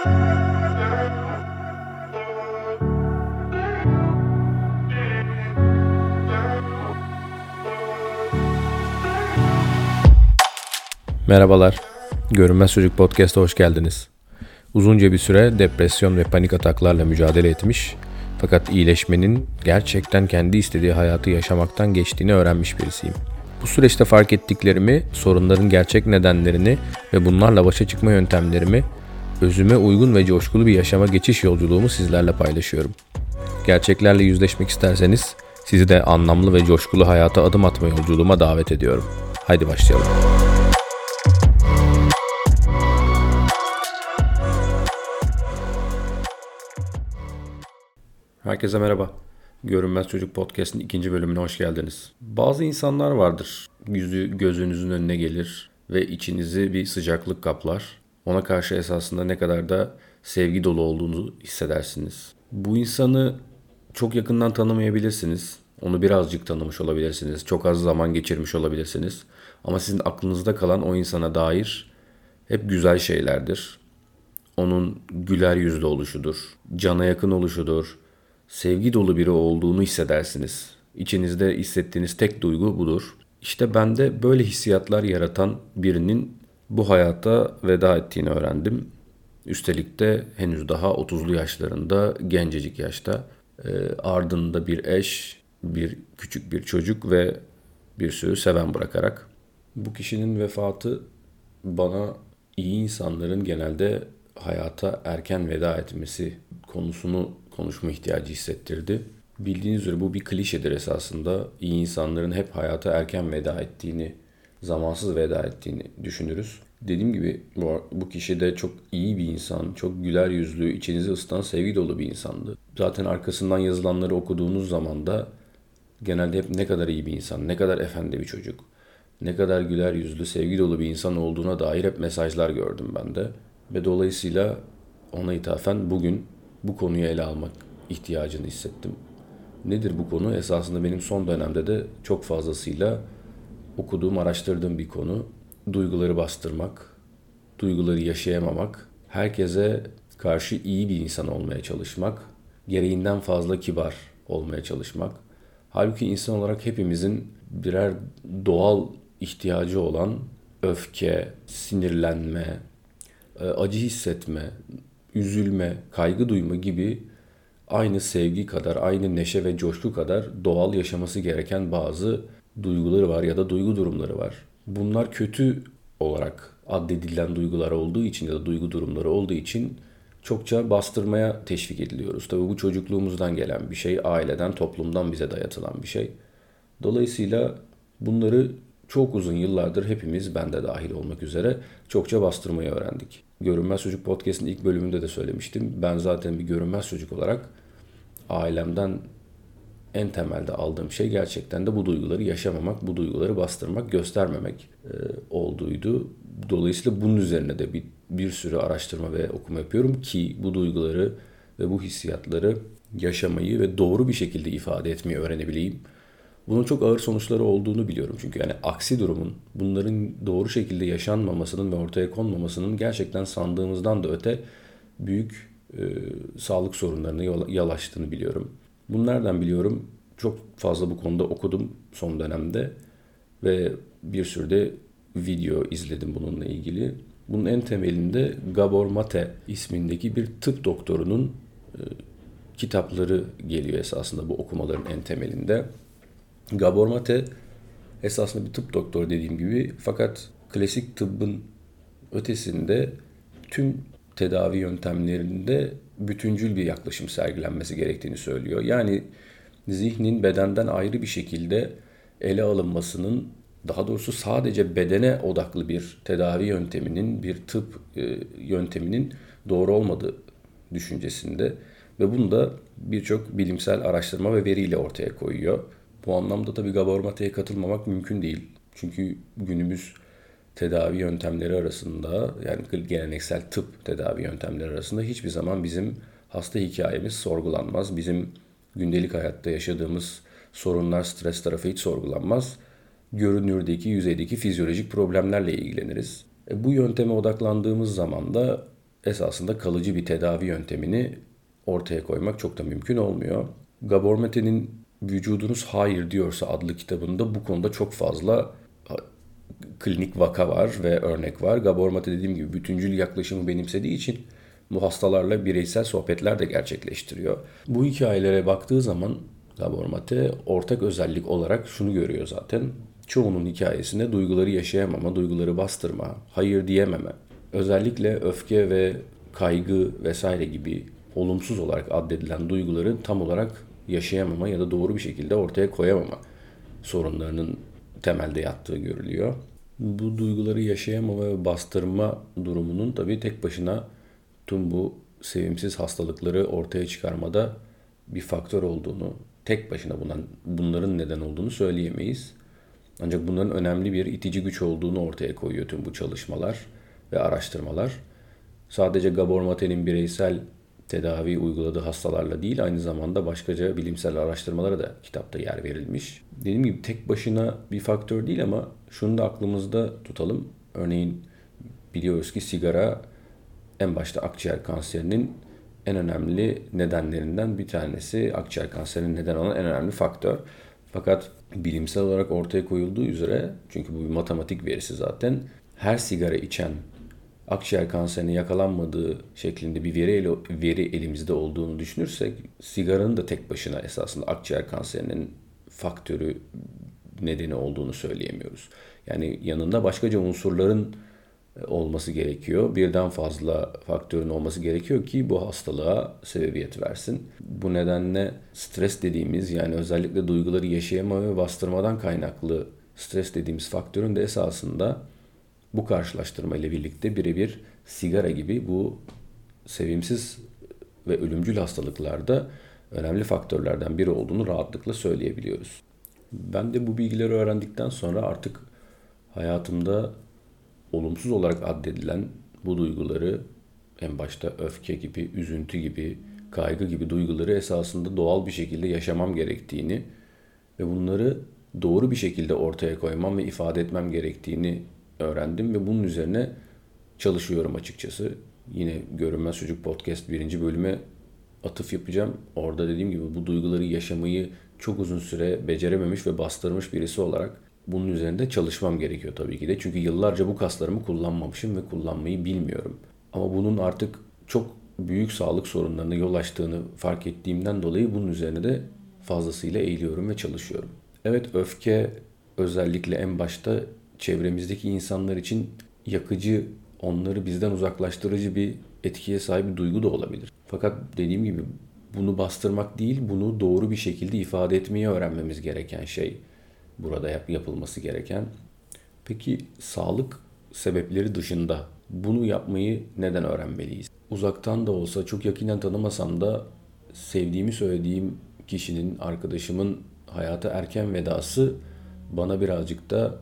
Merhabalar. Görünmez Çocuk Podcast'a hoş geldiniz. Uzunca bir süre depresyon ve panik ataklarla mücadele etmiş fakat iyileşmenin gerçekten kendi istediği hayatı yaşamaktan geçtiğini öğrenmiş birisiyim. Bu süreçte fark ettiklerimi, sorunların gerçek nedenlerini ve bunlarla başa çıkma yöntemlerimi, özüme uygun ve coşkulu bir yaşama geçiş yolculuğumu sizlerle paylaşıyorum. Gerçeklerle yüzleşmek isterseniz sizi de anlamlı ve coşkulu hayata adım atma yolculuğuma davet ediyorum. Haydi başlayalım. Herkese merhaba. Görünmez Çocuk Podcast'ın ikinci bölümüne hoş geldiniz. Bazı insanlar vardır. Yüzü gözünüzün önüne gelir ve içinizi bir sıcaklık kaplar. Ona karşı esasında ne kadar da sevgi dolu olduğunu hissedersiniz. Bu insanı çok yakından tanımayabilirsiniz. Onu birazcık tanımış olabilirsiniz. Çok az zaman geçirmiş olabilirsiniz. Ama sizin aklınızda kalan o insana dair hep güzel şeylerdir. Onun güler yüzlü oluşudur, cana yakın oluşudur, sevgi dolu biri olduğunu hissedersiniz. İçinizde hissettiğiniz tek duygu budur. İşte bende böyle hissiyatlar yaratan birinin bu hayata veda ettiğini öğrendim. Üstelik de henüz daha 30'lu yaşlarında, gencecik yaşta. E, ardında bir eş, bir küçük bir çocuk ve bir sürü seven bırakarak. Bu kişinin vefatı bana iyi insanların genelde hayata erken veda etmesi konusunu konuşma ihtiyacı hissettirdi. Bildiğiniz üzere bu bir klişedir esasında. İyi insanların hep hayata erken veda ettiğini, zamansız veda ettiğini düşünürüz. Dediğim gibi bu, bu kişi de çok iyi bir insan, çok güler yüzlü, içinizi ısıtan sevgi dolu bir insandı. Zaten arkasından yazılanları okuduğunuz zaman da genelde hep ne kadar iyi bir insan, ne kadar efendi bir çocuk, ne kadar güler yüzlü, sevgi dolu bir insan olduğuna dair hep mesajlar gördüm ben de. Ve dolayısıyla ona ithafen bugün bu konuyu ele almak ihtiyacını hissettim. Nedir bu konu? Esasında benim son dönemde de çok fazlasıyla okuduğum, araştırdığım bir konu. Duyguları bastırmak, duyguları yaşayamamak, herkese karşı iyi bir insan olmaya çalışmak, gereğinden fazla kibar olmaya çalışmak. Halbuki insan olarak hepimizin birer doğal ihtiyacı olan öfke, sinirlenme, e, acı hissetme, üzülme, kaygı duyma gibi aynı sevgi kadar, aynı neşe ve coşku kadar doğal yaşaması gereken bazı duyguları var ya da duygu durumları var. Bunlar kötü olarak addedilen duygular olduğu için ya da duygu durumları olduğu için çokça bastırmaya teşvik ediliyoruz. Tabii bu çocukluğumuzdan gelen bir şey, aileden, toplumdan bize dayatılan bir şey. Dolayısıyla bunları çok uzun yıllardır hepimiz, ben de dahil olmak üzere çokça bastırmayı öğrendik. Görünmez Çocuk Podcast'ın ilk bölümünde de söylemiştim. Ben zaten bir görünmez çocuk olarak ailemden en temelde aldığım şey gerçekten de bu duyguları yaşamamak, bu duyguları bastırmak, göstermemek e, olduğuydu. Dolayısıyla bunun üzerine de bir, bir sürü araştırma ve okuma yapıyorum ki bu duyguları ve bu hissiyatları yaşamayı ve doğru bir şekilde ifade etmeyi öğrenebileyim. Bunun çok ağır sonuçları olduğunu biliyorum. Çünkü yani aksi durumun bunların doğru şekilde yaşanmamasının ve ortaya konmamasının gerçekten sandığımızdan da öte büyük e, sağlık sorunlarına yol, yol açtığını biliyorum. Bunu nereden biliyorum? Çok fazla bu konuda okudum son dönemde ve bir sürü de video izledim bununla ilgili. Bunun en temelinde Gabor Mate ismindeki bir tıp doktorunun e, kitapları geliyor esasında bu okumaların en temelinde. Gabor Mate esasında bir tıp doktoru dediğim gibi fakat klasik tıbbın ötesinde tüm tedavi yöntemlerinde bütüncül bir yaklaşım sergilenmesi gerektiğini söylüyor. Yani zihnin bedenden ayrı bir şekilde ele alınmasının daha doğrusu sadece bedene odaklı bir tedavi yönteminin, bir tıp e, yönteminin doğru olmadığı düşüncesinde ve bunu da birçok bilimsel araştırma ve veriyle ortaya koyuyor. Bu anlamda tabii Gabor Mate'ye katılmamak mümkün değil. Çünkü günümüz tedavi yöntemleri arasında yani geleneksel tıp tedavi yöntemleri arasında hiçbir zaman bizim hasta hikayemiz sorgulanmaz. Bizim gündelik hayatta yaşadığımız sorunlar, stres tarafı hiç sorgulanmaz. Görünürdeki, yüzeydeki fizyolojik problemlerle ilgileniriz. E, bu yönteme odaklandığımız zaman da esasında kalıcı bir tedavi yöntemini ortaya koymak çok da mümkün olmuyor. Gabor Mate'nin Vücudunuz Hayır Diyorsa adlı kitabında bu konuda çok fazla klinik vaka var ve örnek var. Gabor Mate dediğim gibi bütüncül yaklaşımı benimsediği için bu hastalarla bireysel sohbetler de gerçekleştiriyor. Bu hikayelere baktığı zaman Gabor Mate ortak özellik olarak şunu görüyor zaten. Çoğunun hikayesinde duyguları yaşayamama, duyguları bastırma, hayır diyememe, özellikle öfke ve kaygı vesaire gibi olumsuz olarak addedilen duyguları tam olarak yaşayamama ya da doğru bir şekilde ortaya koyamama sorunlarının temelde yattığı görülüyor. Bu duyguları yaşayamama ve bastırma durumunun tabii tek başına tüm bu sevimsiz hastalıkları ortaya çıkarmada bir faktör olduğunu, tek başına bundan, bunların neden olduğunu söyleyemeyiz. Ancak bunların önemli bir itici güç olduğunu ortaya koyuyor tüm bu çalışmalar ve araştırmalar. Sadece Gabor Mate'nin bireysel tedavi uyguladığı hastalarla değil aynı zamanda başkaca bilimsel araştırmalara da kitapta yer verilmiş. Dediğim gibi tek başına bir faktör değil ama şunu da aklımızda tutalım. Örneğin biliyoruz ki sigara en başta akciğer kanserinin en önemli nedenlerinden bir tanesi. Akciğer kanserinin neden olan en önemli faktör. Fakat bilimsel olarak ortaya koyulduğu üzere çünkü bu bir matematik verisi zaten her sigara içen akciğer kanserine yakalanmadığı şeklinde bir veri, veri elimizde olduğunu düşünürsek sigaranın da tek başına esasında akciğer kanserinin faktörü nedeni olduğunu söyleyemiyoruz. Yani yanında başkaca unsurların e, olması gerekiyor. Birden fazla faktörün olması gerekiyor ki bu hastalığa sebebiyet versin. Bu nedenle stres dediğimiz yani özellikle duyguları yaşayama ve bastırmadan kaynaklı stres dediğimiz faktörün de esasında bu karşılaştırma ile birlikte birebir sigara gibi bu sevimsiz ve ölümcül hastalıklarda önemli faktörlerden biri olduğunu rahatlıkla söyleyebiliyoruz. Ben de bu bilgileri öğrendikten sonra artık hayatımda olumsuz olarak addedilen bu duyguları en başta öfke gibi, üzüntü gibi, kaygı gibi duyguları esasında doğal bir şekilde yaşamam gerektiğini ve bunları doğru bir şekilde ortaya koymam ve ifade etmem gerektiğini öğrendim ve bunun üzerine çalışıyorum açıkçası. Yine Görünmez Çocuk Podcast birinci bölüme atıf yapacağım. Orada dediğim gibi bu duyguları yaşamayı çok uzun süre becerememiş ve bastırmış birisi olarak bunun üzerinde çalışmam gerekiyor tabii ki de. Çünkü yıllarca bu kaslarımı kullanmamışım ve kullanmayı bilmiyorum. Ama bunun artık çok büyük sağlık sorunlarına yol açtığını fark ettiğimden dolayı bunun üzerine de fazlasıyla eğiliyorum ve çalışıyorum. Evet öfke özellikle en başta çevremizdeki insanlar için yakıcı, onları bizden uzaklaştırıcı bir etkiye sahip bir duygu da olabilir. Fakat dediğim gibi bunu bastırmak değil, bunu doğru bir şekilde ifade etmeyi öğrenmemiz gereken şey burada yap yapılması gereken. Peki sağlık sebepleri dışında bunu yapmayı neden öğrenmeliyiz? Uzaktan da olsa çok yakinen tanımasam da sevdiğimi söylediğim kişinin, arkadaşımın hayata erken vedası bana birazcık da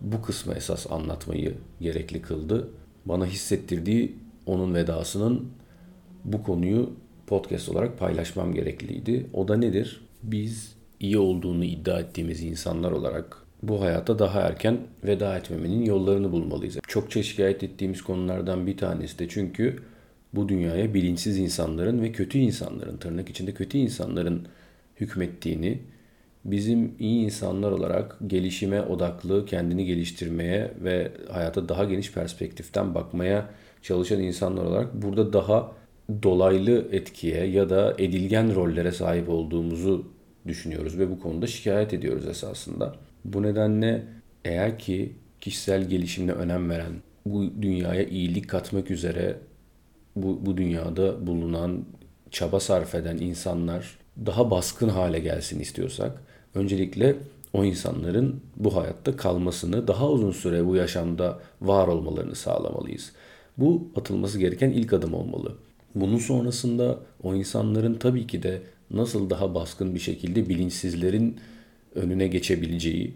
bu kısmı esas anlatmayı gerekli kıldı. Bana hissettirdiği onun vedasının bu konuyu podcast olarak paylaşmam gerekliydi. O da nedir? Biz iyi olduğunu iddia ettiğimiz insanlar olarak bu hayata daha erken veda etmemenin yollarını bulmalıyız. Çokça şikayet ettiğimiz konulardan bir tanesi de çünkü bu dünyaya bilinçsiz insanların ve kötü insanların, tırnak içinde kötü insanların hükmettiğini, bizim iyi insanlar olarak gelişime odaklı, kendini geliştirmeye ve hayata daha geniş perspektiften bakmaya çalışan insanlar olarak burada daha dolaylı etkiye ya da edilgen rollere sahip olduğumuzu düşünüyoruz ve bu konuda şikayet ediyoruz esasında. Bu nedenle eğer ki kişisel gelişimine önem veren, bu dünyaya iyilik katmak üzere bu, bu dünyada bulunan, çaba sarf eden insanlar daha baskın hale gelsin istiyorsak öncelikle o insanların bu hayatta kalmasını, daha uzun süre bu yaşamda var olmalarını sağlamalıyız. Bu atılması gereken ilk adım olmalı. Bunun sonrasında o insanların tabii ki de nasıl daha baskın bir şekilde bilinçsizlerin önüne geçebileceği,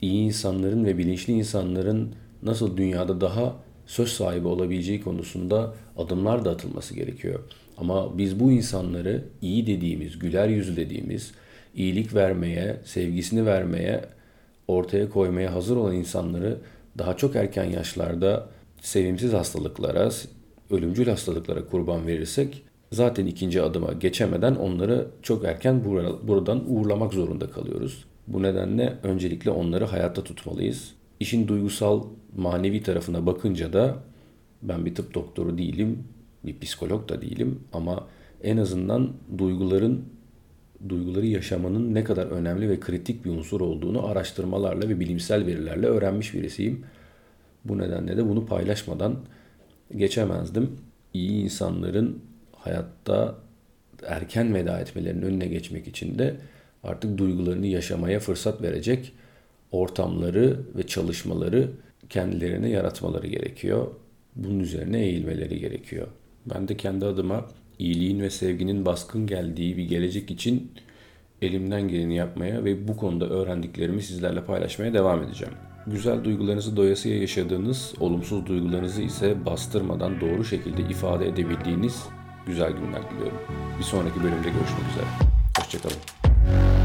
iyi insanların ve bilinçli insanların nasıl dünyada daha söz sahibi olabileceği konusunda adımlar da atılması gerekiyor. Ama biz bu insanları iyi dediğimiz, güler yüzlü dediğimiz, iyilik vermeye, sevgisini vermeye, ortaya koymaya hazır olan insanları daha çok erken yaşlarda sevimsiz hastalıklara, ölümcül hastalıklara kurban verirsek zaten ikinci adıma geçemeden onları çok erken buradan uğurlamak zorunda kalıyoruz. Bu nedenle öncelikle onları hayatta tutmalıyız. İşin duygusal, manevi tarafına bakınca da ben bir tıp doktoru değilim, bir psikolog da değilim ama en azından duyguların duyguları yaşamanın ne kadar önemli ve kritik bir unsur olduğunu araştırmalarla ve bilimsel verilerle öğrenmiş birisiyim. Bu nedenle de bunu paylaşmadan geçemezdim. İyi insanların hayatta erken veda etmelerinin önüne geçmek için de artık duygularını yaşamaya fırsat verecek ortamları ve çalışmaları kendilerine yaratmaları gerekiyor. Bunun üzerine eğilmeleri gerekiyor. Ben de kendi adıma iyiliğin ve sevginin baskın geldiği bir gelecek için elimden geleni yapmaya ve bu konuda öğrendiklerimi sizlerle paylaşmaya devam edeceğim. Güzel duygularınızı doyasıya yaşadığınız, olumsuz duygularınızı ise bastırmadan doğru şekilde ifade edebildiğiniz güzel günler diliyorum. Bir sonraki bölümde görüşmek üzere. Hoşçakalın.